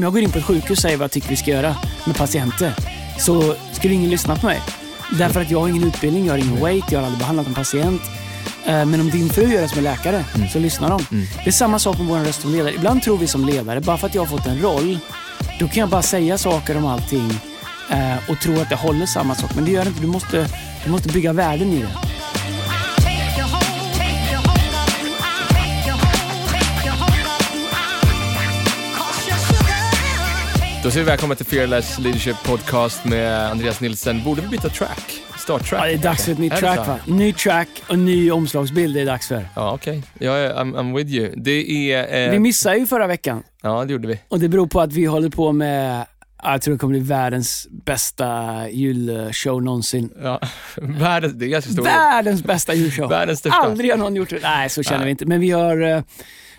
om jag går in på ett sjukhus och säger vad jag tycker vi ska göra med patienter, så skulle ingen lyssna på mig. Därför att jag har ingen utbildning, jag har ingen weight, jag har aldrig behandlat en patient. Eh, Men om din fru gör det som är läkare, så lyssnar de. Det är samma sak med vår röst som ledare. Ibland tror vi som ledare, bara för att jag har fått en roll, då kan jag bara säga saker om allting eh, och tro att det håller samma sak. Men det gör det inte. Du måste, du måste bygga värden i det. Då säger vi välkomna till Fearless Leadership Podcast med Andreas Nilsson. Borde vi byta track? Start track? Ja, det är dags för ett nytt Är track va? Ny track och ny omslagsbild är det dags för. Ja, okej. Jag är- I'm, I'm with you. Det är... Eh, Vi missade ju förra veckan ja, det gjorde vi. och det beror på att vi håller på med, jag tror det kommer bli världens bästa julshow någonsin. Ja, världens, det är ganska stor. Världens bästa julshow. Världens största. Aldrig har någon gjort det. Nej, så känner Nej. vi inte. Men vi har eh,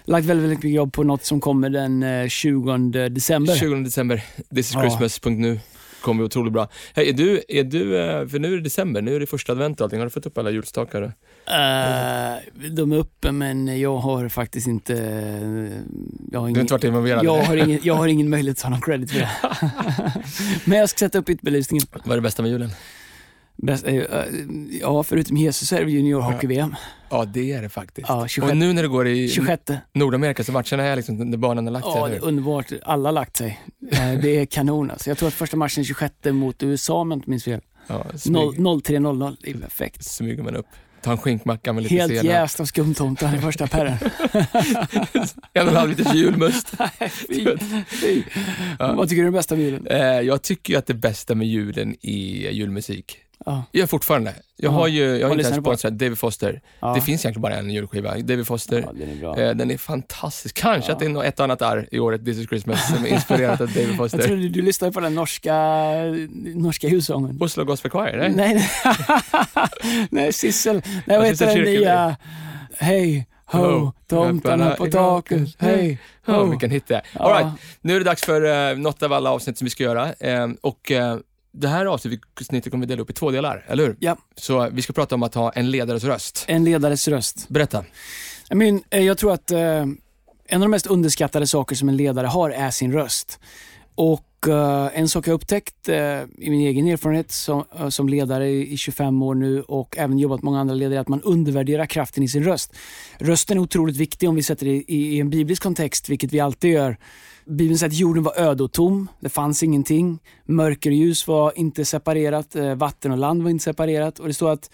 lagt väldigt, väldigt mycket jobb på något som kommer den eh, 20 december. 20 december, Ja. thisischristmas.nu. kommer otroligt bra. Hej, är du, är du, eh, för nu är det december, nu är det första advent och allting. Har du fått upp alla julstakar? Eh, de är uppe men jag har faktiskt inte... eh, Jag har Du ingen, har inte varit involverad? jag har, ingen, jag har ingen möjlighet att ta någon credit för det. men jag ska sätta upp ytbelysningen. Vad är det bästa med julen? Bäst, eh, eh, ja, förutom Jesus är det juniorhockey-VM. Ja, det är det faktiskt. Ja, och 26. nu när det går i 26. Nordamerika så matcherna är liksom när barnen har lagt sig, Ja, det är underbart. Alla har lagt sig. Eh, Det är kanon alltså. Jag tror att första matchen är 26 mot USA om jag inte minns fel. Ja, Noll- smyg, 03.00. Det är perfekt. smyger man upp. Ta en skinkmacka med lite Helt senap. jäst av skumtomtar i första pärren. En och en halv liters julmust. Vad tycker du är den bästa julen? Eh, jag tycker att det bästa med julen är julmusik. Ja. Jag fortfarande. Jag Ja. har ju, jag har inte ens sponsrat David Foster. Ja. Det finns egentligen bara en julskiva, David Foster. Ja, den är bra. Eh, Den är fantastisk. Kanske att det är nå- ett annat arr i året, This is Christmas, som är inspirerat av David Jag Foster. trodde du lyssnade på den norska, norska julsången. Oslo Gospel Choir, nej? Nej, nej. Sissel. Nej, vad heter den nya? Hej, ho, tomtarna på taket. Hej, ho. vilken hit det är. Ja. All right. Nu är det dags för uh, något av alla avsnitt som vi ska göra. Eh, och eh, det här avsnittet kommer vi dela upp i två delar, eller hur? Ja. Så vi ska prata om att ha en ledares röst. En ledares röst. Berätta. I mean, eh, jag tror att eh, en av de mest underskattade saker som en ledare har är sin röst. Och Eh, en sak jag upptäckt eh, i min egen erfarenhet som, eh, som ledare i 25 år nu och även jobbat med många andra ledare är att man undervärderar kraften i sin röst. Rösten är otroligt viktig om vi sätter det i, i en biblisk kontext, vilket vi alltid gör. Bibeln säger att jorden var öde och tom. Det fanns ingenting. Mörker och ljus var inte separerat. Vatten och land var inte separerat. Och det står att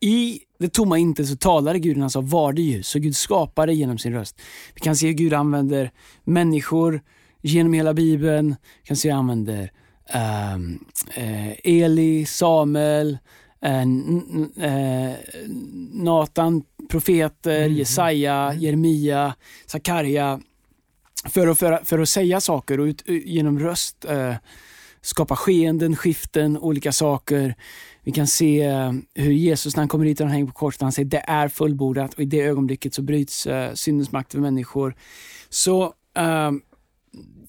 i det tomma intet så talade Gud han sa var det ljus. Så Gud skapade genom sin röst. Vi kan se hur Gud använder människor genom hela Bibeln. Vi kan se han använder ehm, eh, Eli, Samuel, eh, eh, Natan, profeter, Jesaja, Jeremia, Sakarja. För att, för, för att säga saker och ut, genom röst eh, skapa skeenden, skiften, olika saker. Vi kan se eh, hur Jesus när han kommer hit och han hänger på korset, han säger det är fullbordat och i det ögonblicket så bryts eh, syndens makt över människor. Så eh,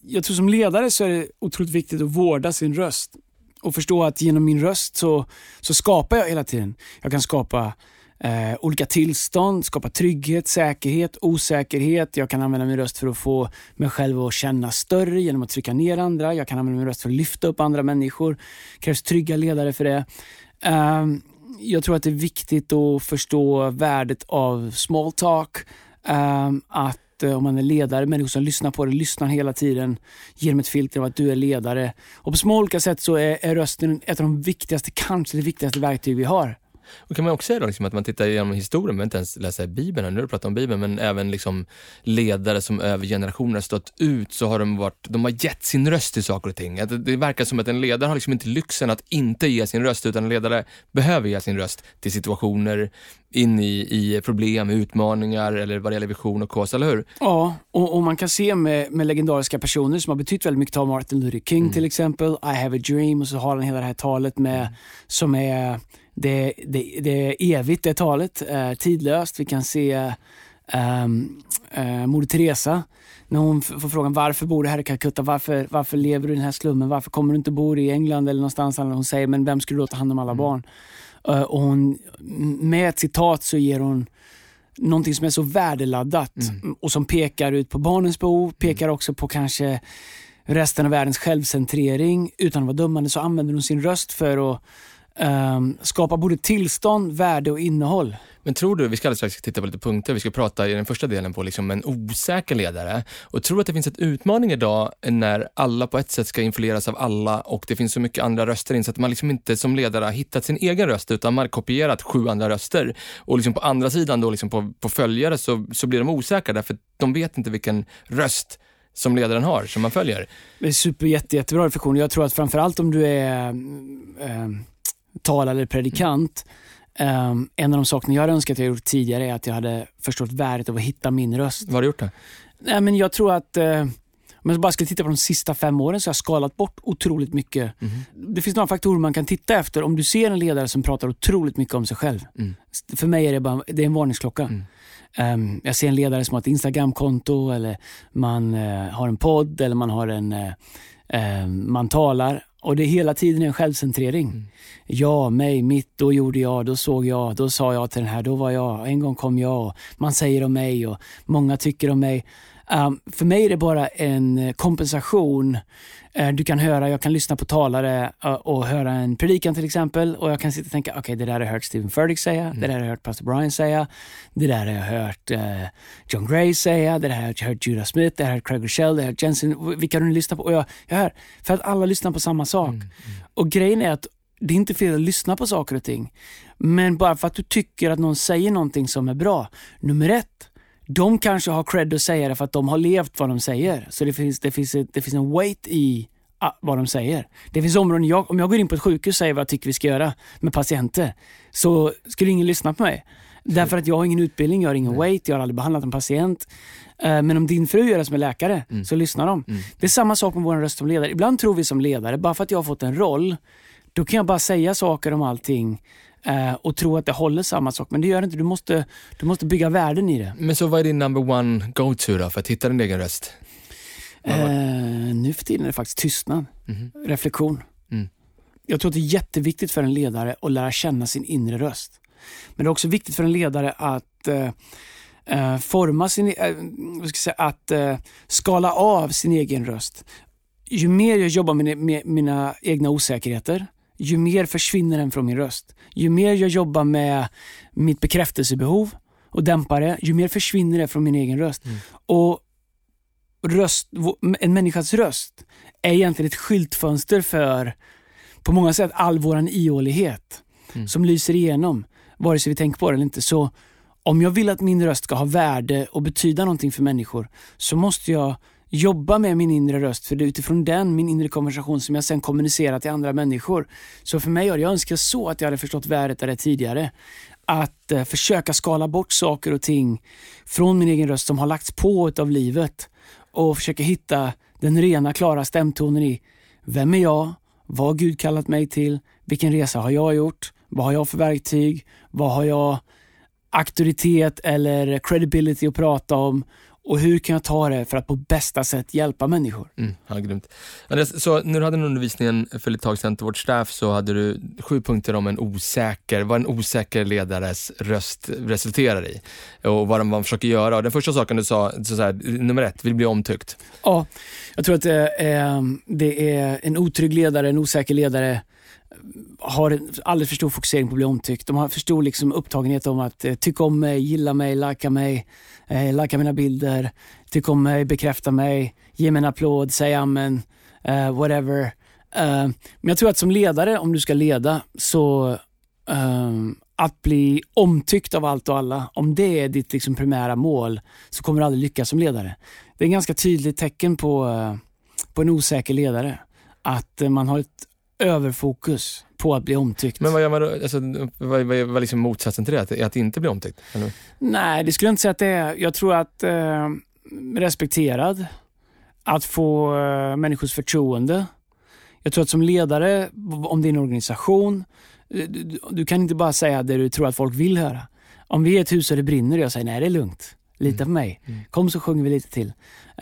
jag tror som ledare så är det otroligt viktigt att vårda sin röst och förstå att genom min röst så, så skapar jag hela tiden. Jag kan skapa eh, olika tillstånd, skapa trygghet, säkerhet, osäkerhet. Jag kan använda min röst för att få mig själv att känna större genom att trycka ner andra. Jag kan använda min röst för att lyfta upp andra människor. Det krävs trygga ledare för det. Ehm, jag tror att det är viktigt att förstå värdet av small talk. Ehm, att Eh, om man är ledare, människor som lyssnar på det, lyssnar hela tiden, ger dem ett filter av att du är ledare. Och på små olika sätt så är, är rösten ett av de viktigaste, kanske det viktigaste verktyg vi har. Och kan man också säga då liksom att man tittar igenom historien, men inte ens läsa i Bibeln, här, nu har du pratat om Bibeln, men även liksom ledare som över generationer har stått ut, så har de, varit, de har gett sin röst till saker och ting. Att det, verkar som att en ledare har liksom inte lyxen att inte ge sin röst, utan en ledare behöver ge sin röst till situationer, in i, i problem, utmaningar eller vad det gäller vision och kos, eller hur? Ja, och, och man kan se med, med legendariska personer som har betytt väldigt mycket, ta Martin Luther King till exempel, I have a dream och så har han hela det här talet med, som är det, det, det är evigt det talet, eh, tidlöst. Vi kan se um, uh, Moder Teresa, när hon får frågan varför bor du här i Calcutta, varför, varför lever du i den här slummen, varför kommer du inte bo i England eller någonstans, hon säger men vem skulle då ta hand om alla barn? Eh, och hon, med ett citat så ger hon någonting som är så värdeladdat och som pekar ut på barnens behov, pekar också på kanske resten av världens självcentrering. Utan att vara dömande så använder hon sin röst för att um, skapa både tillstånd, värde och innehåll. Men tror du, vi ska alldeles strax titta på lite punkter, vi ska prata i den första delen på liksom en osäker ledare. Och tror att det finns en utmaning idag när alla på ett sätt ska influeras av alla och det finns så mycket andra röster in så att man liksom inte som ledare har hittat sin egen röst utan man har kopierat sju andra röster. Och liksom på andra sidan då liksom på, på följare så, så blir de osäkra därför de vet inte vilken röst som ledaren har, som man följer. Det är super, jätte, jättebra reflektion. Jag tror att framförallt om du är äh, talare eller predikant, Um, en av de sakerna jag hade önskat att jag gjort tidigare är att jag hade förstått värdet av att hitta min röst. Vad har du gjort då? Nej, men jag tror att uh, om jag bara skulle titta på de sista fem åren så har jag skalat bort otroligt mycket. Mm. Det finns några faktorer man kan titta efter. Om du ser en ledare som pratar otroligt mycket om sig själv. Mm. För mig är det, bara, det är en varningsklocka. Mm. Um, jag ser en ledare som har ett Instagramkonto eller man uh, har en podd eller man har en uh, man talar och det är hela tiden en självcentrering. Mm. Jag, mig, mitt, då gjorde jag, då såg jag, då sa jag till den här, då var jag, en gång kom jag. Man säger om mig och många tycker om mig. Um, för mig är det bara en eh, kompensation. Uh, du kan höra, jag kan lyssna på talare uh, och höra en predikan till exempel och jag kan sitta och tänka, okej okay, det där har jag hört Stephen Furtick säga, mm. det där har jag hört Pastor Brian säga, det där har jag hört uh, John Gray säga, det där har jag hört Judah Smith, det där har jag hört Craig Rochelle, det har jag hört Jensen, vilka har du lyssnat på? Och jag, jag hör, för att alla lyssnar på samma sak. Mm. Mm. Och grejen är att det är inte fel att lyssna på saker och ting. Men bara för att du tycker att någon säger någonting som är bra. Nummer ett, de kanske har cred att säga det för att de har levt vad de säger. Så det finns, det finns, det finns en weight i ah, vad de säger. Det finns områden, jag, om jag går in på ett sjukhus och säger vad jag tycker vi ska göra med patienter, så skulle ingen lyssna på mig. Därför att jag har ingen utbildning, jag har ingen weight, jag har aldrig behandlat en patient. Eh, men om din fru gör det som är läkare, mm. så lyssnar de. Mm. Det är samma sak med vår röst som ledare. Ibland tror vi som ledare, bara för att jag har fått en roll, då kan jag bara säga saker om allting eh, och tro att det håller samma sak. Men det gör det inte. Du måste, du måste bygga värden i det. Men så vad är din number one go-to då för att hitta din egen röst? Eh, nu för tiden är det faktiskt tystnad, mm. reflektion. Mm. Jag tror att det är jätteviktigt för en ledare att lära känna sin inre röst. Men det är också viktigt för en ledare att eh, eh forma sin, eh, vad ska jag säga, att eh, skala av sin egen röst. Ju mer jag jobbar med, med mina egna osäkerheter, ju mer försvinner den från min röst. Ju mer jag jobbar med mitt bekräftelsebehov och dämpar det, ju mer försvinner det från min egen röst. Mm. Och röst, En människas röst är egentligen ett skyltfönster för, på många sätt, all våran ihålighet mm. som lyser igenom, vare sig vi tänker på det eller inte. Så om jag vill att min röst ska ha värde och betyda någonting för människor, så måste jag jobba med min inre röst, för det är utifrån den, min inre konversation, som jag sen kommunicerar till andra människor. Så för mig har jag önskar så att jag hade förstått värdet av det tidigare. Att eh, försöka skala bort saker och ting från min egen röst som har lagts på av livet och försöka hitta den rena, klara stämtonen i vem är jag? Vad har Gud kallat mig till? Vilken resa har jag gjort? Vad har jag för verktyg? Vad har jag auktoritet eller credibility att prata om? Och hur kan jag ta det för att på bästa sätt hjälpa människor? Mm, ja, grymt. Så när du hade en undervisningen för ett tag sedan till vårt staff så hade du sju punkter om en osäker, vad en osäker ledares röst resulterar i och vad man försöker göra. Och den första saken du sa, så, så här, nummer ett, vill bli omtyckt. Ja, jag tror att det är, det är en otrygg ledare, en osäker ledare har en alldeles för stor fokusering på att bli omtyckt. De har för stor liksom upptagenhet om att eh, tycka om mig, gilla mig, lajka mig, eh, lajka mina bilder, tycka om mig, bekräfta mig, ge mig en applåd, säga amen, eh, whatever. Eh, men jag tror att som ledare, om du ska leda, så eh, att bli omtyckt av allt och alla, om det är ditt liksom primära mål, så kommer du aldrig lyckas som ledare. Det är ett ganska tydligt tecken på, eh, på en osäker ledare. Att eh, man har ett överfokus på att bli omtyckt. Men vad gör man då? Alltså, vad, vad, vad är liksom motsatsen till det? Att, att inte bli omtyckt? Eller? Nej, det skulle jag inte säga att det är. Jag tror att eh, respekterad, att få eh, människors förtroende. Jag tror att som ledare, om din organisation, du, du, du, kan inte bara säga det du tror att folk vill höra. Om vi är ett hus och det brinner och jag säger nej det är lugnt. Lita på mig. Mm. Kom så sjunger vi lite till.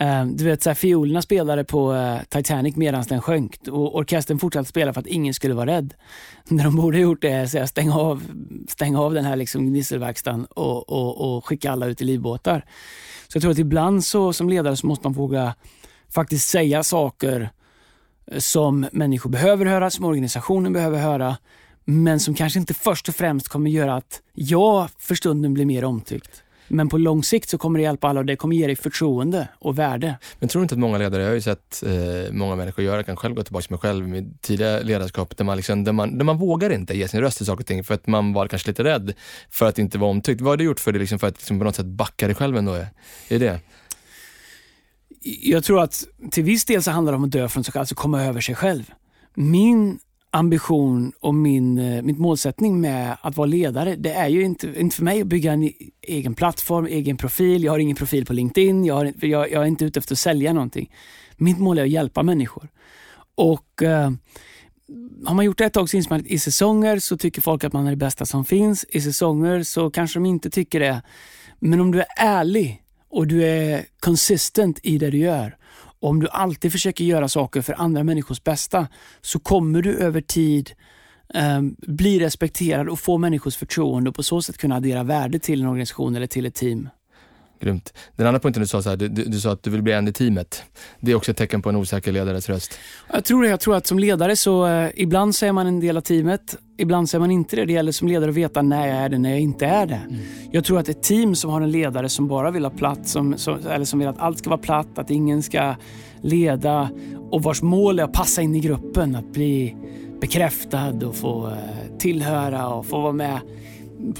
Uh, du vet, så här, fiolerna spelade på uh, Titanic medan den sjönk och orkestern fortsatte spela för att ingen skulle vara rädd. När de borde gjort det, så jag stäng av, stäng av den här liksom gnisselverkstan och, och, och skicka alla ut i livbåtar. Så jag tror att ibland så, som ledare så måste man våga faktiskt säga saker som människor behöver höra, som organisationen behöver höra, men som kanske inte först och främst kommer göra att jag för stunden blir mer omtyckt. Men på lång sikt så kommer det hjälpa alla och det kommer ge dig förtroende och värde. Men tror du inte att många ledare, jag har ju sett eh, många människor göra, jag kan själv gå tillbaka till mig själv i mitt tidiga ledarskap, där man, liksom, där, man, där man vågar inte ge sin röst till saker och ting för att man var kanske lite rädd för att inte vara omtyckt. Vad har du gjort för det, liksom, för att liksom, på något sätt backa dig själv ändå? Är det Jag tror att till viss del så handlar det om att dö från sig själv, alltså komma över sig själv. Min ambition och min, eh, min målsättning med att vara ledare, det är ju inte, inte för mig att bygga en egen plattform, egen profil. Jag har ingen profil på LinkedIn. Jag, har, jag, jag är inte ute efter att sälja någonting. Mitt mål är att hjälpa människor. Och eh, har man gjort det ett tag så inser man att i säsonger så tycker folk att man är det bästa som finns. I säsonger så kanske de inte tycker det. Men om du är ärlig och du är consistent i det du gör om du alltid försöker göra saker för andra människors bästa så kommer du över tid eh, bli respekterad och få människors förtroende och på så sätt kunna addera värde till en organisation eller till ett team. Grymt. Den andra punkten du sa, så här, du, du, sa att du vill bli en i teamet. Det är också ett tecken på en osäker ledares röst. Jag tror det. Jag tror att som ledare så eh, ibland så är man en del av teamet, ibland så är man inte det. Det gäller som ledare att veta när jag är det, när jag inte är det. Mm. Jag tror att ett team som har en ledare som bara vill ha platt, som, som, eller som vill att allt ska vara platt, att ingen ska leda och vars mål är att passa in i gruppen, att bli bekräftad och få eh, tillhöra och få vara med.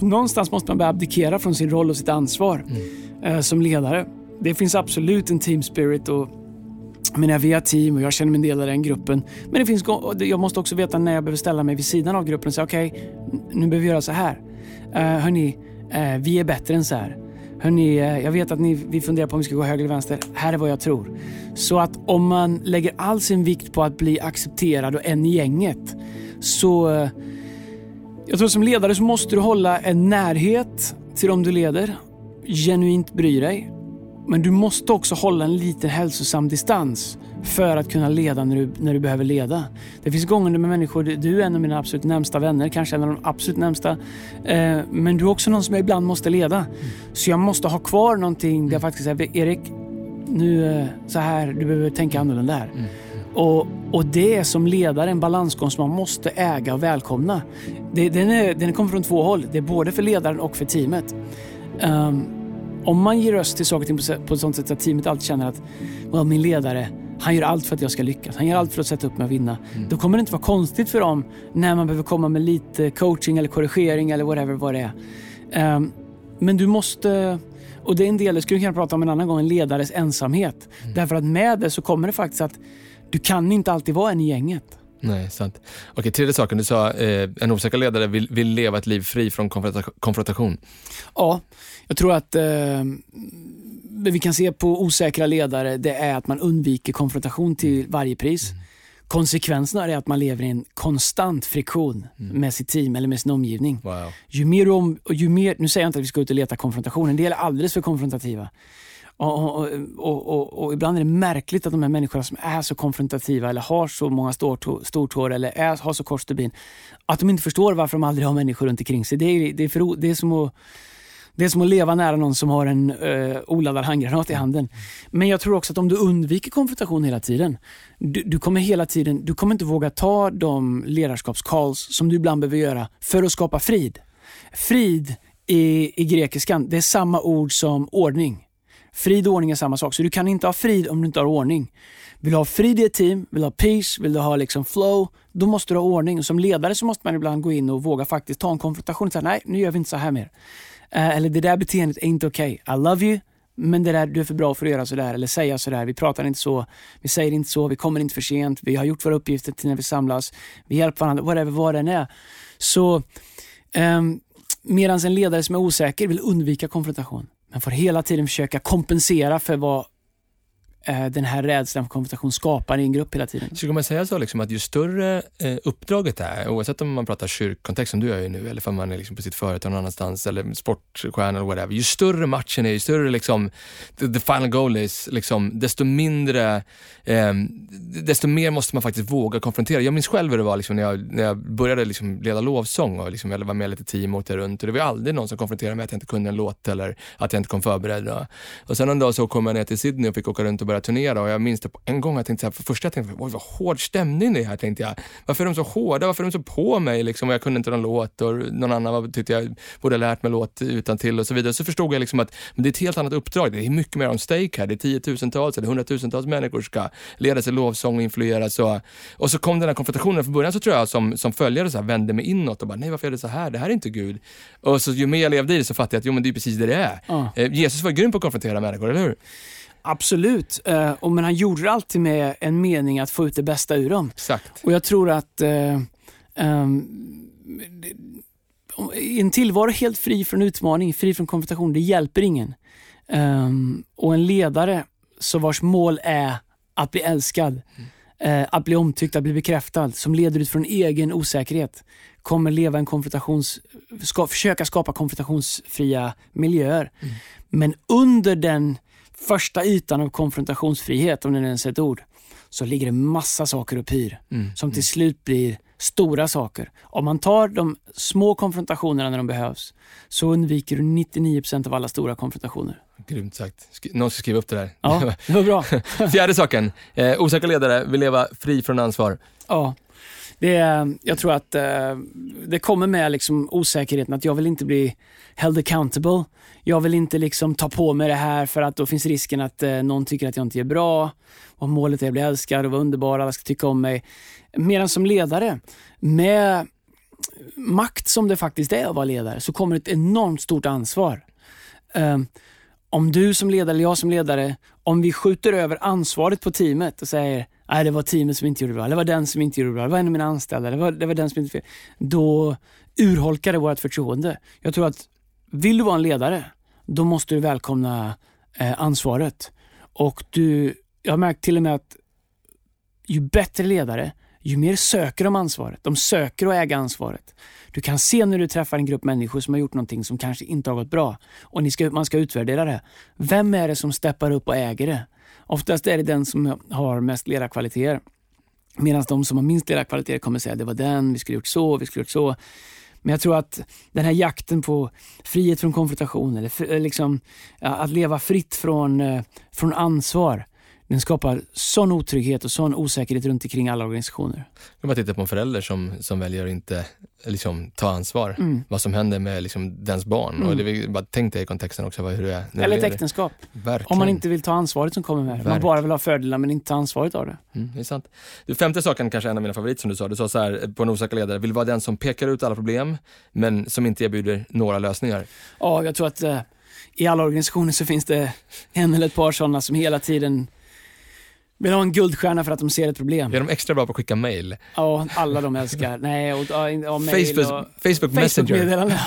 Någonstans måste man börja abdikera från sin roll och sitt ansvar. Mm Eh, som ledare. Det finns absolut en team spirit och men vi har team och jag känner mig en del av den gruppen. Men det finns, jag måste också veta när jag behöver ställa mig vid sidan av gruppen och säga okej, okay, nu behöver vi göra så här. Uh, hörni, uh, vi är bättre än så här. Hörni, uh, jag vet att ni, vi funderar på om vi ska gå höger eller vänster. Här är vad jag tror. Så att om man lägger all sin vikt på att bli accepterad och en i gänget så uh, jag tror som ledare så måste du hålla en närhet till dem du leder genuint bry dig. Men du måste också hålla en liten hälsosam distans för att kunna leda när du, när du behöver leda. Det finns gånger med människor, du är en av mina absolut närmsta vänner, kanske en av de absolut närmsta. Eh, men du är också någon som jag ibland måste leda. Mm. Så jag måste ha kvar någonting där jag faktiskt säger, Erik, nu eh, så här, du behöver tänka annorlunda här. Mm. Och, och det är som ledare en balansgång som man måste äga och välkomna. Det, den, är, den kommer från två håll. Det är både för ledaren och för teamet. Um, om man ger röst till saker och ting på, ett sånt sätt att teamet alltid känner att well, min ledare, han gör allt för att jag ska lyckas. Han gör allt för att sätta upp mig och vinna. Mm. Då kommer det inte vara konstigt för dem när man behöver komma med lite coaching eller korrigering eller whatever vad det är. Um, men du måste, och det är en del, det skulle vi kunna prata om en annan gång, en ledares ensamhet. Mm. Därför att med det så kommer det faktiskt att du kan inte alltid vara en i gänget. Nej, sant. Okej, tredje saken. Du sa eh, en osäker ledare vill, vill leva ett liv fri från konfrontation. Ja, jag tror att eh, vi kan se på osäkra ledare, det är att man undviker konfrontation till mm. varje pris. Mm. Konsekvenserna är att man lever i en konstant friktion mm. med sitt team eller med sin omgivning. Wow. Ju mer om, ju mer, nu säger jag inte att vi ska ut och leta konfrontation, en del är alldeles för konfrontativa. Och, och, och, och, ibland är det märkligt att de här människorna som är så konfrontativa eller har så många stortår eller är, har så kort stubin, att de inte förstår varför de aldrig har människor runt omkring sig. Det är, det är, för, det är som att det är som att leva nära någon som har en uh, oladdad handgranat i handen. Men jag tror också att om du undviker konfrontation hela tiden, du, du, kommer hela tiden, du kommer inte våga ta de ledarskapscalls som du ibland behöver göra för att skapa frid. Frid i, i grekiskan, det är samma ord som ordning. Frid och ordning är samma sak, så du kan inte ha frid om du inte har ordning. Vill du ha frid i ett team, vill du ha peace, vill du ha liksom flow, då måste du ha ordning. Och som ledare så måste man ibland gå in och våga faktiskt ta en konfrontation och säga nej, nu gör vi inte så här mer. Eh, eller det där beteendet är inte okej. Okay. I love you, men det där, du är för bra för att göra sådär eller säga sådär. Vi pratar inte så, vi säger inte så, vi kommer inte för sent, vi har gjort våra uppgifter till när vi samlas, vi hjälper varandra, whatever, vad det än är. Så ehm, um, medan en ledare som är osäker vill undvika konfrontation, man får hela tiden försöka kompensera för vad Eh, den här rädslan för konfrontation skapar i en grupp hela tiden. Skulle man säga så liksom att ju större eh, uppdraget är, oavsett om man pratar kyrkkontext som du gör ju nu, eller om man är liksom på sitt företag någon annanstans, eller sportstjärna eller whatever. Ju större matchen är, ju större liksom, the, the final goal is, liksom, desto mindre, eh, desto mer måste man faktiskt våga konfrontera. Jag minns själv hur det var liksom, när, jag, när jag började liksom, leda lovsång och liksom, jag var med lite team och runt. Och det var aldrig någon som konfronterade mig att jag inte kunde en låt eller att jag inte kom förberedd. Och, och sen en dag så kom jag ner till Sydney och fick åka runt och börja turnera och jag minns det på en gång, jag tänkte så här, för första jag tänkte oj vad hård stämning det är här, tänkte jag. Varför är de så hårda? Varför är de så på mig? Liksom, jag kunde inte någon låt och någon annan tyckte jag borde ha lärt mig låt utan till och så vidare. Så förstod jag liksom att det är ett helt annat uppdrag. Det är mycket mer om stake här. Det är tiotusentals eller hundratusentals människor ska leda sig lovsång och influeras. Och, och så kom den här konfrontationen. Från början så tror jag som, som följare så här, vände mig inåt och bara, nej varför är det så här? Det här är inte Gud. Och så ju mer jag levde i det så fattade jag att jo men det är precis det det är. Eh, Jesus var grym på att konfrontera människor, eller hur? Absolut, eh, och men han gjorde det alltid med en mening att få ut det bästa ur dem. Exakt. Och jag tror att eh, ehm, i en tillvaro helt fri från utmaning, fri från konfrontation, det hjälper ingen. Ehm, och en ledare så vars mål är att bli älskad, eh, att bli omtyckt, att bli bekräftad, som leder ut från egen osäkerhet, kommer leva en konfrontations... Ska, försöka skapa konfrontationsfria miljöer. Men under den första ytan av konfrontationsfrihet, om det ens är ett ord, så ligger det massa saker och pyr Mm. som till slut blir stora saker. Om man tar de små konfrontationerna när de behövs så undviker du 99% av alla stora konfrontationer. Grymt sagt. Sk- någon ska skriva upp det där. Ja, det var bra. Fjärde saken. Eh, osäkra ledare vill leva fri från ansvar. Ja. Det jag tror att eh, det kommer med liksom osäkerheten att jag vill inte bli held accountable. Jag vill inte liksom ta på mig det här för att då finns risken att eh, någon tycker att jag inte är bra. Och målet är att bli älskad och vara underbar, alla ska tycka om mig. Medan som ledare, med makt som det faktiskt är att vara ledare, så kommer ett enormt stort ansvar. Eh, om du som ledare eller jag som ledare, om vi skjuter över ansvaret på teamet och säger Nej, det var teamet som inte gjorde det bra. Det var den som inte gjorde det bra. Det var en av mina anställda. Det var, det var den som inte fel. Då urholkar det vårt förtroende. Jag tror att vill du vara en ledare, då måste du välkomna eh, ansvaret. Och du, jag har märkt till och med att ju bättre ledare, ju mer söker de ansvaret. De söker att äga ansvaret. Du kan se när du träffar en grupp människor som har gjort någonting som kanske inte har gått bra och ni ska, man ska utvärdera det. Vem är det som steppar upp och äger det? Oftast är det den som har mest ledarkvaliteter. Medan de som har minst ledarkvaliteter kommer säga det var den, vi skulle gjort så, vi skulle gjort så. Men jag tror att den här jakten på frihet från konfrontation, eller fri- liksom, att leva fritt från, eh, från ansvar, den skapar sån otrygghet och sån osäkerhet runt omkring alla organisationer. Om man tittar på en förälder som, som väljer att inte liksom, ta ansvar. Mm. Vad som händer med liksom, dens barn. Och det bara tänk dig i kontexten också vad, hur det är. Eller ett äktenskap. Verkligen. Om man inte vill ta ansvaret som kommer med. Man bara vill ha fördelar men inte ta ansvaret av det. Mm, det är sant. Du, femte saken kanske är en av mina favoriter som du sa. Du sa så här, på en osäker ledare, vill vara den som pekar ut alla problem, men som inte erbjuder några lösningar. Ja, jag tror att eh, i alla organisationer så finns det en eller ett par sådana som hela tiden vill ha en guldstjärna för att de ser ett problem. Är de extra bra på att skicka mail? Ja, alla de älskar. Nej, och, och, och mail Facebook, och Facebook Messenger,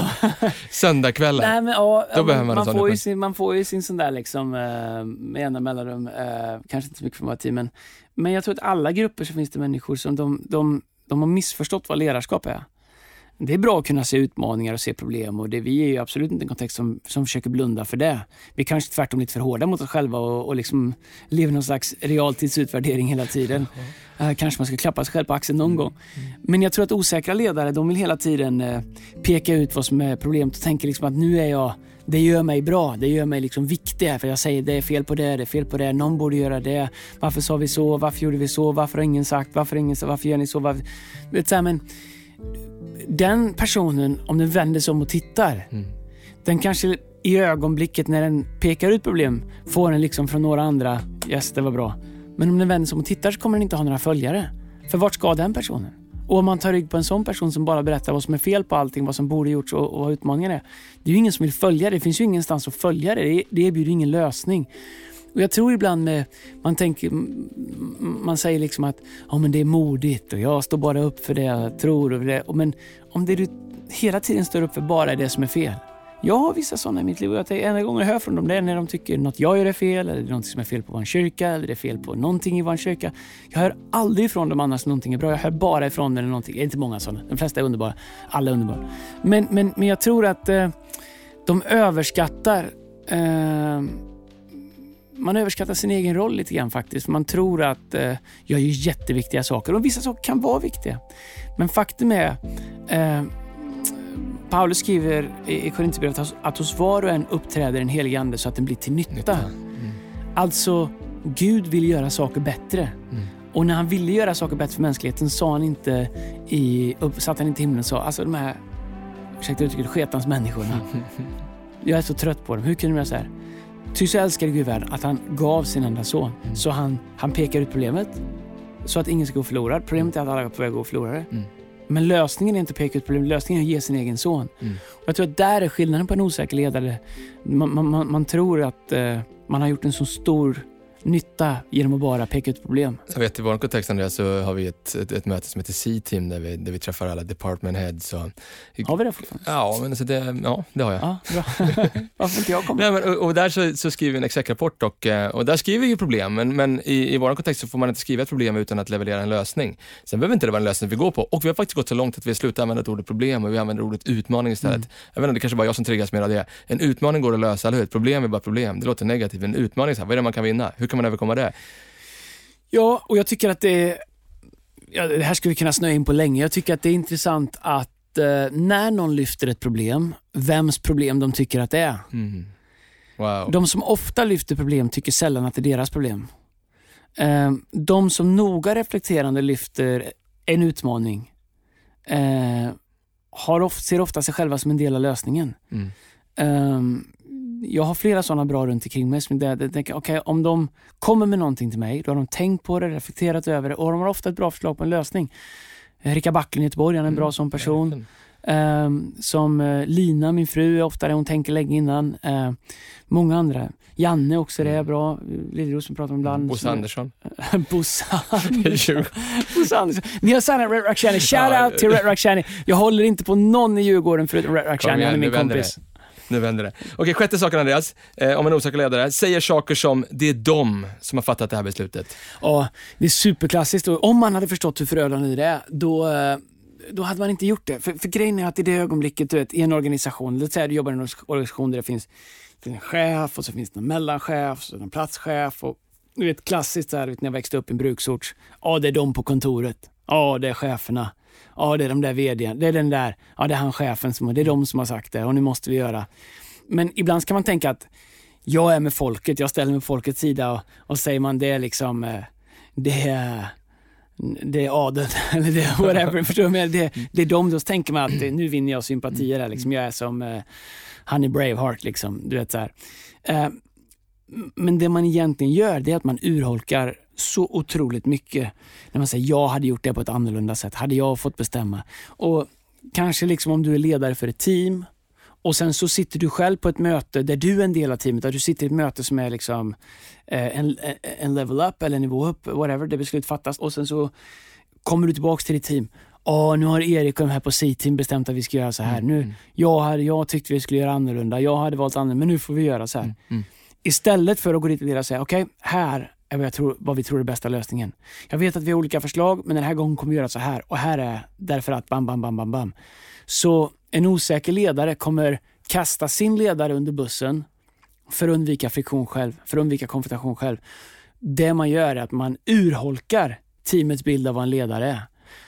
söndagskvällar. Nej, men, ja, Då behöver man en man, sån får sin, man får ju sin sån där liksom, eh, med jämna mellanrum. Eh, kanske inte så mycket för våra team, men, men jag tror att alla grupper så finns det människor som de, de, de har missförstått vad ledarskap är. Det är bra att kunna se utmaningar och se problem och det, vi är ju absolut inte en kontext som, som försöker blunda för det. Vi kanske tvärtom lite för hårda mot oss själva och, och liksom lever någon slags realtidsutvärdering hela tiden. Eh, kanske man ska klappa sig själv på axeln någon gång. Men jag tror att osäkra ledare, de vill hela tiden eh, peka ut vad som är problemet och tänker liksom att nu är jag det gör mig bra, det gör mig liksom viktig här, för jag säger det är fel på det, det är fel på det, någon borde göra det. Varför sa vi så? Varför gjorde vi så? Varför har ingen sagt? Varför, ingen, sagt? varför gör ni så? Varför? Men den personen, om den vänder sig om och tittar, Mm. den kanske i ögonblicket när den pekar ut problem får den liksom från några andra, yes det var bra. Men om den vänder sig om och tittar så kommer den inte ha några följare. För vart ska den personen? Och om man tar rygg på en sån person som bara berättar vad som är fel på allting, vad som borde gjorts och, och vad utmaningen är. Det är ju ingen som vill följa det. Det finns ju ingenstans att följa det. Det, det erbjuder ingen lösning. Och jag tror ibland med, man tänker, man säger liksom att ja, men det är modigt och jag står bara upp för det jag tror. Och det. Men om det du hela tiden står upp för bara är det som är fel. Jag har vissa sådana i mitt liv och jag tänker, enda gången jag hör från dem det är när de tycker något jag gör är fel eller det är något som är fel på vår kyrka eller det är fel på någonting i vår kyrka. Jag hör aldrig ifrån dem annars någonting är bra. Jag hör bara ifrån när det är någonting, det är inte många sådana. De flesta är underbara. Alla är underbara. Men, men, men jag tror att eh, de överskattar eh, man överskattar sin egen roll lite grann faktiskt. Man tror att eh, jag gör jätteviktiga saker och vissa saker kan vara viktiga. Men faktum är, eh, Paulus skriver i Korinthierbrevet att- hos var och en uppträder en helig ande så att den blir till nytta. Mm. Alltså, Gud vill göra saker bättre. Mm. Och när han ville göra saker bättre för mänskligheten sa han inte i, upp, satt han inte i himlen och sa, alltså de här, ursäkta uttrycket, sketans människorna. Jag är så trött på dem. Hur kunde de göra så här? Ty så älskade Gud världen att han gav sin enda son. Så han, han pekar ut problemet så att ingen ska gå förlorad. Problemet är att alla är på väg att gå förlorade. Mm. Men lösningen är inte att peka ut problemet, lösningen är att ge sin egen son. Mm. Och jag tror att där är skillnaden på en osäker ledare. Man, man, man, man tror att eh, man har gjort en så stor nytta genom att bara peka ut problem. Jag vet, I vår kontext Andreas, så har vi ett, ett, ett möte som heter C-team där vi, där vi träffar alla department heads. Och, Har vi det fortfarande? ja, men alltså det, ja, det har jag. Ja, bra. Varför inte jag kommer? Nej, men, och, och där så, så skriver vi en exec-rapport och, eh, och där skriver vi problem, men, men i, i vår kontext så får man inte skriva ett problem utan att leverera en lösning. Sen behöver inte det vara en lösning vi går på och vi har faktiskt gått så långt att vi har slutat använda ordet problem och vi använder ordet utmaning istället. Mm. Jag vet inte, det kanske bara jag som triggas mer av det. En utmaning går att lösa, eller hur? Ett problem är bara problem. Det låter negativt. En utmaning, så här, vad är det man kan vinna? Hur kan man överkomma det? Ja, och jag tycker att det. Ja, det här skulle vi kunna snöa in på länge. Jag tycker att det är intressant att eh, när någon lyfter ett problem, vems problem de tycker att det är. Mm. Wow. De som ofta lyfter problem tycker sällan att det är deras problem. Eh, de som noga reflekterande lyfter en utmaning eh, har of, ser ofta sig själva som en del av lösningen. Mm. Ehm, jag har flera sådana bra runt omkring mig. Som där, jag tänker, okay, om de kommer med någonting till mig, då har de tänkt på det, reflekterat över det och de har ofta ett bra förslag på en lösning. Eh, Rickard Backlund i Göteborg, han är en bra sån person. Ehm, som eh, Lina, min fru, är ofta där hon tänker länge innan. Ehm, många andra. Janne också, det är Mm. bra. Liljeros som pratar om ibland. Bosse Andersson. Bosse Det Andersson. Bosse Andersson. Ni har signat Red Rock Shani. Shout out till Red Rock. Jag håller inte på någon i Djurgården förutom Red Rock Shani. Han är min kompis. Nu vänder det. Okej, sjätte saken Andreas, eh, om en osäker ledare, säger saker som det är de som har fattat det här beslutet. Ja, det är superklassiskt och om man hade förstått hur förödande det är, då, eh, då hade man inte gjort det. För, för grejen är att i det ögonblicket, du vet, i en organisation, låt säga du jobbar i en organisation där det finns, det finns en chef och så finns det en mellanchef, så en platschef och du vet klassiskt så här, vet, när jag växte upp i en bruksort. Ja, det är de på kontoret. Ja, det är cheferna. Ja, det är de där vd Det är den där, ja det är han chefen som, det är de som har sagt det och nu måste vi göra. Men ibland kan man tänka att jag är med folket, jag ställer mig på folkets sida och, och säger man det är liksom, eh, det är det är adeln eller det är whatever. Förstår du? Det, det är de, då tänker man att det, nu vinner jag sympatier här. Liksom. Jag är som eh, Honey Braveheart. Liksom. Du vet, så här. Eh, men det man egentligen gör det är att man urholkar så otroligt mycket. När man säger jag hade gjort det på ett annorlunda sätt. Hade jag fått bestämma. Och Kanske liksom om du är ledare för ett team och sen så sitter du själv på ett möte där du är en del av teamet. Där du sitter i ett möte som är liksom eh, en, en level up eller en nivå upp, whatever, där beslut fattas. Och sen så kommer du tillbaks till ditt team. Ja, nu har Erik och de här på C-team bestämt att vi ska göra så här. Nu, jag, hade, jag tyckte vi skulle göra annorlunda. Jag hade valt annorlunda, men nu får vi göra så här. Mm. Istället för att gå dit och säga, okej, här är vad, jag tror, vad vi tror är bästa lösningen. Jag vet att vi har olika förslag, men den här gången kommer vi göra så här. Och här är därför att bam, bam, bam, bam, bam. Så en osäker ledare kommer kasta sin ledare under bussen för att undvika friktion själv, för att undvika konfrontation själv. Det man gör är att man urholkar teamets bild av vad en ledare är.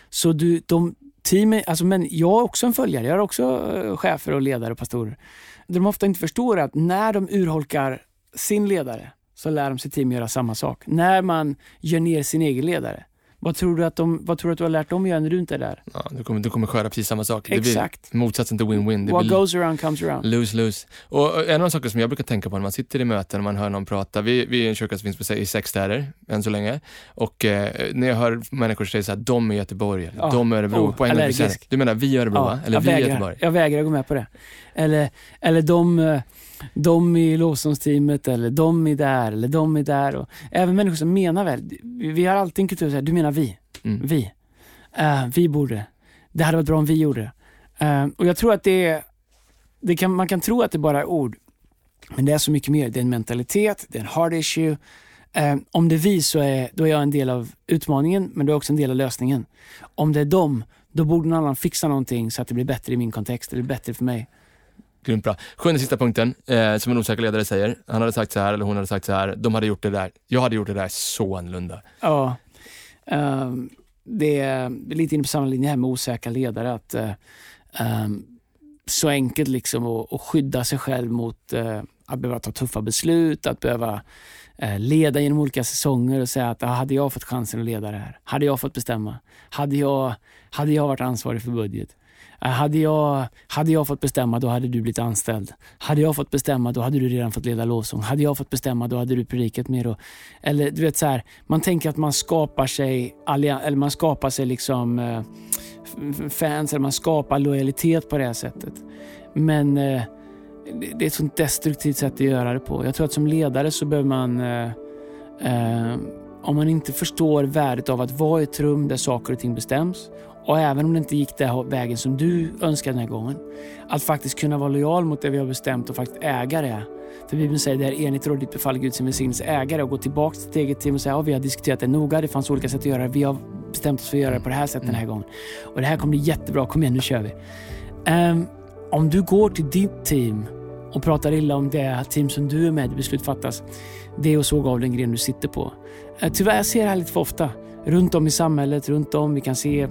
Så du, de, team, alltså, men jag är också en följare, jag har också eh, chefer och ledare och pastorer. Det de ofta inte förstår är att när de urholkar sin ledare så lär de sitt team göra samma sak. När man gör ner sin egen ledare, vad tror du att, de, vad tror du, att du har lärt dem göra när du inte är där? Ja, du, kommer, du kommer sköra precis samma sak. Det Exakt. blir motsatsen till win-win. What goes around comes around. lose-lose. Och och en av de saker som jag brukar tänka på när man sitter i möten och man hör någon prata, vi, vi är en kyrka som finns på, i sex städer än så länge. Och eh, när jag hör människor säga så här, de är Göteborg, eller Ja. de är Örebro. Oh, på en gång blir allergisk. det- Du menar vi i Örebro va? Eller jag, vi vägrar, Göteborg? jag vägrar gå med på det. Eller, eller de, eh, de i lovsångsteamet, eller de är där, eller de är där. Och även människor som menar väl. Vi har alltid en kultur så här, du menar vi. Mm. Vi. Eh, vi borde. Det hade varit bra om vi gjorde. Eh, och jag tror att det är, det kan, man kan tro att det bara är ord. Men det är så mycket mer. Det är en mentalitet, det är en hard issue. Eh, om det är vi så är, då är jag en del av utmaningen, men då är jag också en del av lösningen. Om det är dem, då borde någon annan fixa någonting så att det blir bättre i min kontext, eller bättre för mig. Grymt bra. Sjunde sista punkten, eh, som en osäker ledare säger. Han hade sagt så här, eller hon hade sagt så här, de hade gjort det där. Jag hade gjort det där så annorlunda. Ja, ehm, det är lite inne på samma linje här med osäkra ledare. Att, uh, um, så enkelt liksom att, att skydda sig själv mot uh, att behöva ta tuffa beslut, att behöva eh, leda genom olika säsonger och säga att ah, hade jag fått chansen att leda det här, hade jag fått bestämma, hade jag, hade jag varit ansvarig för budget, Eh, hade jag, hade jag fått bestämma då hade du blivit anställd. Hade jag fått bestämma då hade du redan fått leda lovsång. Hade jag fått bestämma då hade du predikat mer. Och, eller du vet så här, man tänker att man skapar sig, eller man skapar sig liksom eh, fans, eller man skapar lojalitet på det här sättet. Men eh, det är ett sånt destruktivt sätt att göra det på. Jag tror att som ledare så behöver man, eh, eh, om man inte förstår värdet av att vara i ett rum där saker och ting bestäms och även om det inte gick den vägen som du önskar den här gången, att faktiskt kunna vara lojal mot det vi har bestämt och faktiskt äga det. För Bibeln säger det är enligt rådigt befall Gud sin välsignelse ägare och gå tillbaka till sitt eget team och säga ja, vi har diskuterat det noga, det fanns olika sätt att göra det, vi har bestämt oss för att göra det på det här sättet den här gången. Och det här kommer bli jättebra, kom igen nu kör vi. Um, om du går till ditt team och pratar illa om det team som du är med i beslut fattas, det är att såga av den gren du sitter på. Eh, tyvärr ser jag det här lite för ofta. Runt om i samhället, runt om. Vi kan se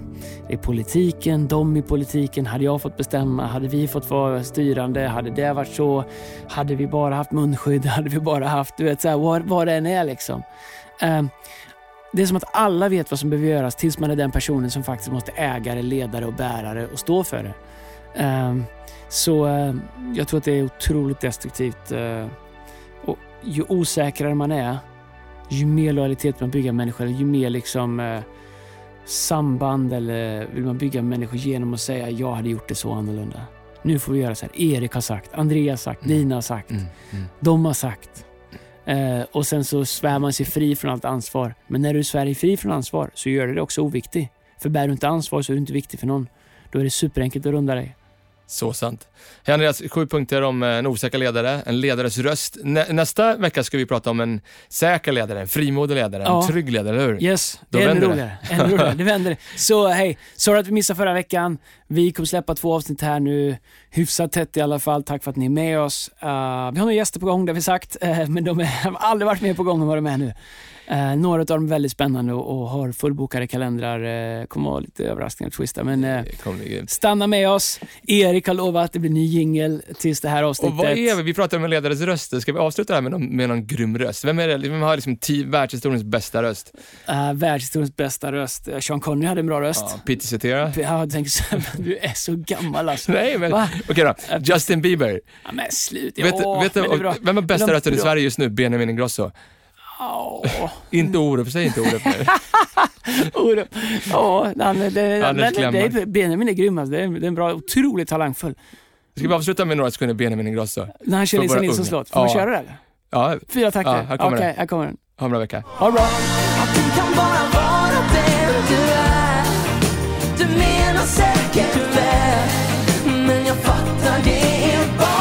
det i politiken, de i politiken. Hade jag fått bestämma, hade vi fått vara styrande, hade det varit så, hade vi bara haft munskydd, hade vi bara haft, du vet, så här, vad, vad det än är liksom. Ehm, det är som att alla vet vad som behöver göras tills man är den personen som faktiskt måste äga det, ledare och bärare och stå för det. Ehm, så ehm, jag tror att det är otroligt destruktivt. Eh, och ju osäkrare man är, ju mer lojalitet man bygger människor, ju mer liksom uh, samband eller vill man bygga människor genom att säga jag hade gjort det så annorlunda. Nu får vi göra så här. Erik har sagt, Andreas har sagt, mm. Dina har sagt, mm. Mm. de har sagt. Eh, och sen så svär man sig fri från allt ansvar. Men när du svär dig fri från ansvar så gör det dig också oviktig. För bär du inte ansvar så är du inte viktig för någon. Då är det superenkelt att runda dig. Så sant. Andreas, sju punkter om en osäker ledare, en ledares röst. Nä, nästa vecka ska vi prata om en säker ledare, en frimodig ledare, ja. en trygg ledare, eller hur? Yes, Då det är ännu roligare. Ännu roligare. Det vänder Så hej, sorry att vi missade förra veckan. Vi kommer släppa två avsnitt här nu, hyfsat tätt i alla fall. Tack för att ni är med oss. Uh, vi har några gäster på gång, det har vi sagt, uh, men de har aldrig varit med på gång än vad de är nu. Eh, några av dem är väldigt spännande och, och har fullbokade kalendrar. Eh, kommer vara lite överraskningar och twista. Men eh, stanna med oss. Erik har lovat att det blir ny jingel tills det här avsnittet. Och vad är vi? Vi pratar om en ledares röster. Ska vi avsluta det här med någon, med någon grym röst? Vem, är det? Vem har liksom världshistoriens bästa röst? Uh, världshistoriens bästa röst? Uh, Sean Connery hade en bra röst. Ja, Peter Cetera? Ja, tänk så, du är så gammal alltså. Nej, men okej okay då. Justin Bieber? Ja, men slut. Vet, ja, vet du, vem har bästa rösten i Sverige just nu? Benjamin Ingrosso. Inte Orup, säg inte Orup nu. Orup. Oh, Benjamin är grym alltså. Det är, det är en bra, otroligt talangfull. Ska vi avsluta med några sekunder Benjamin Ingrosso? När han kör Lisa Nilssons låt. Får man köra det eller? Ja. Fyra takter? Ja, här kommer okay, den. Här kommer den. Ha en bra vecka. Ha det bra. Du menar säkert du är, men jag fattar det är bara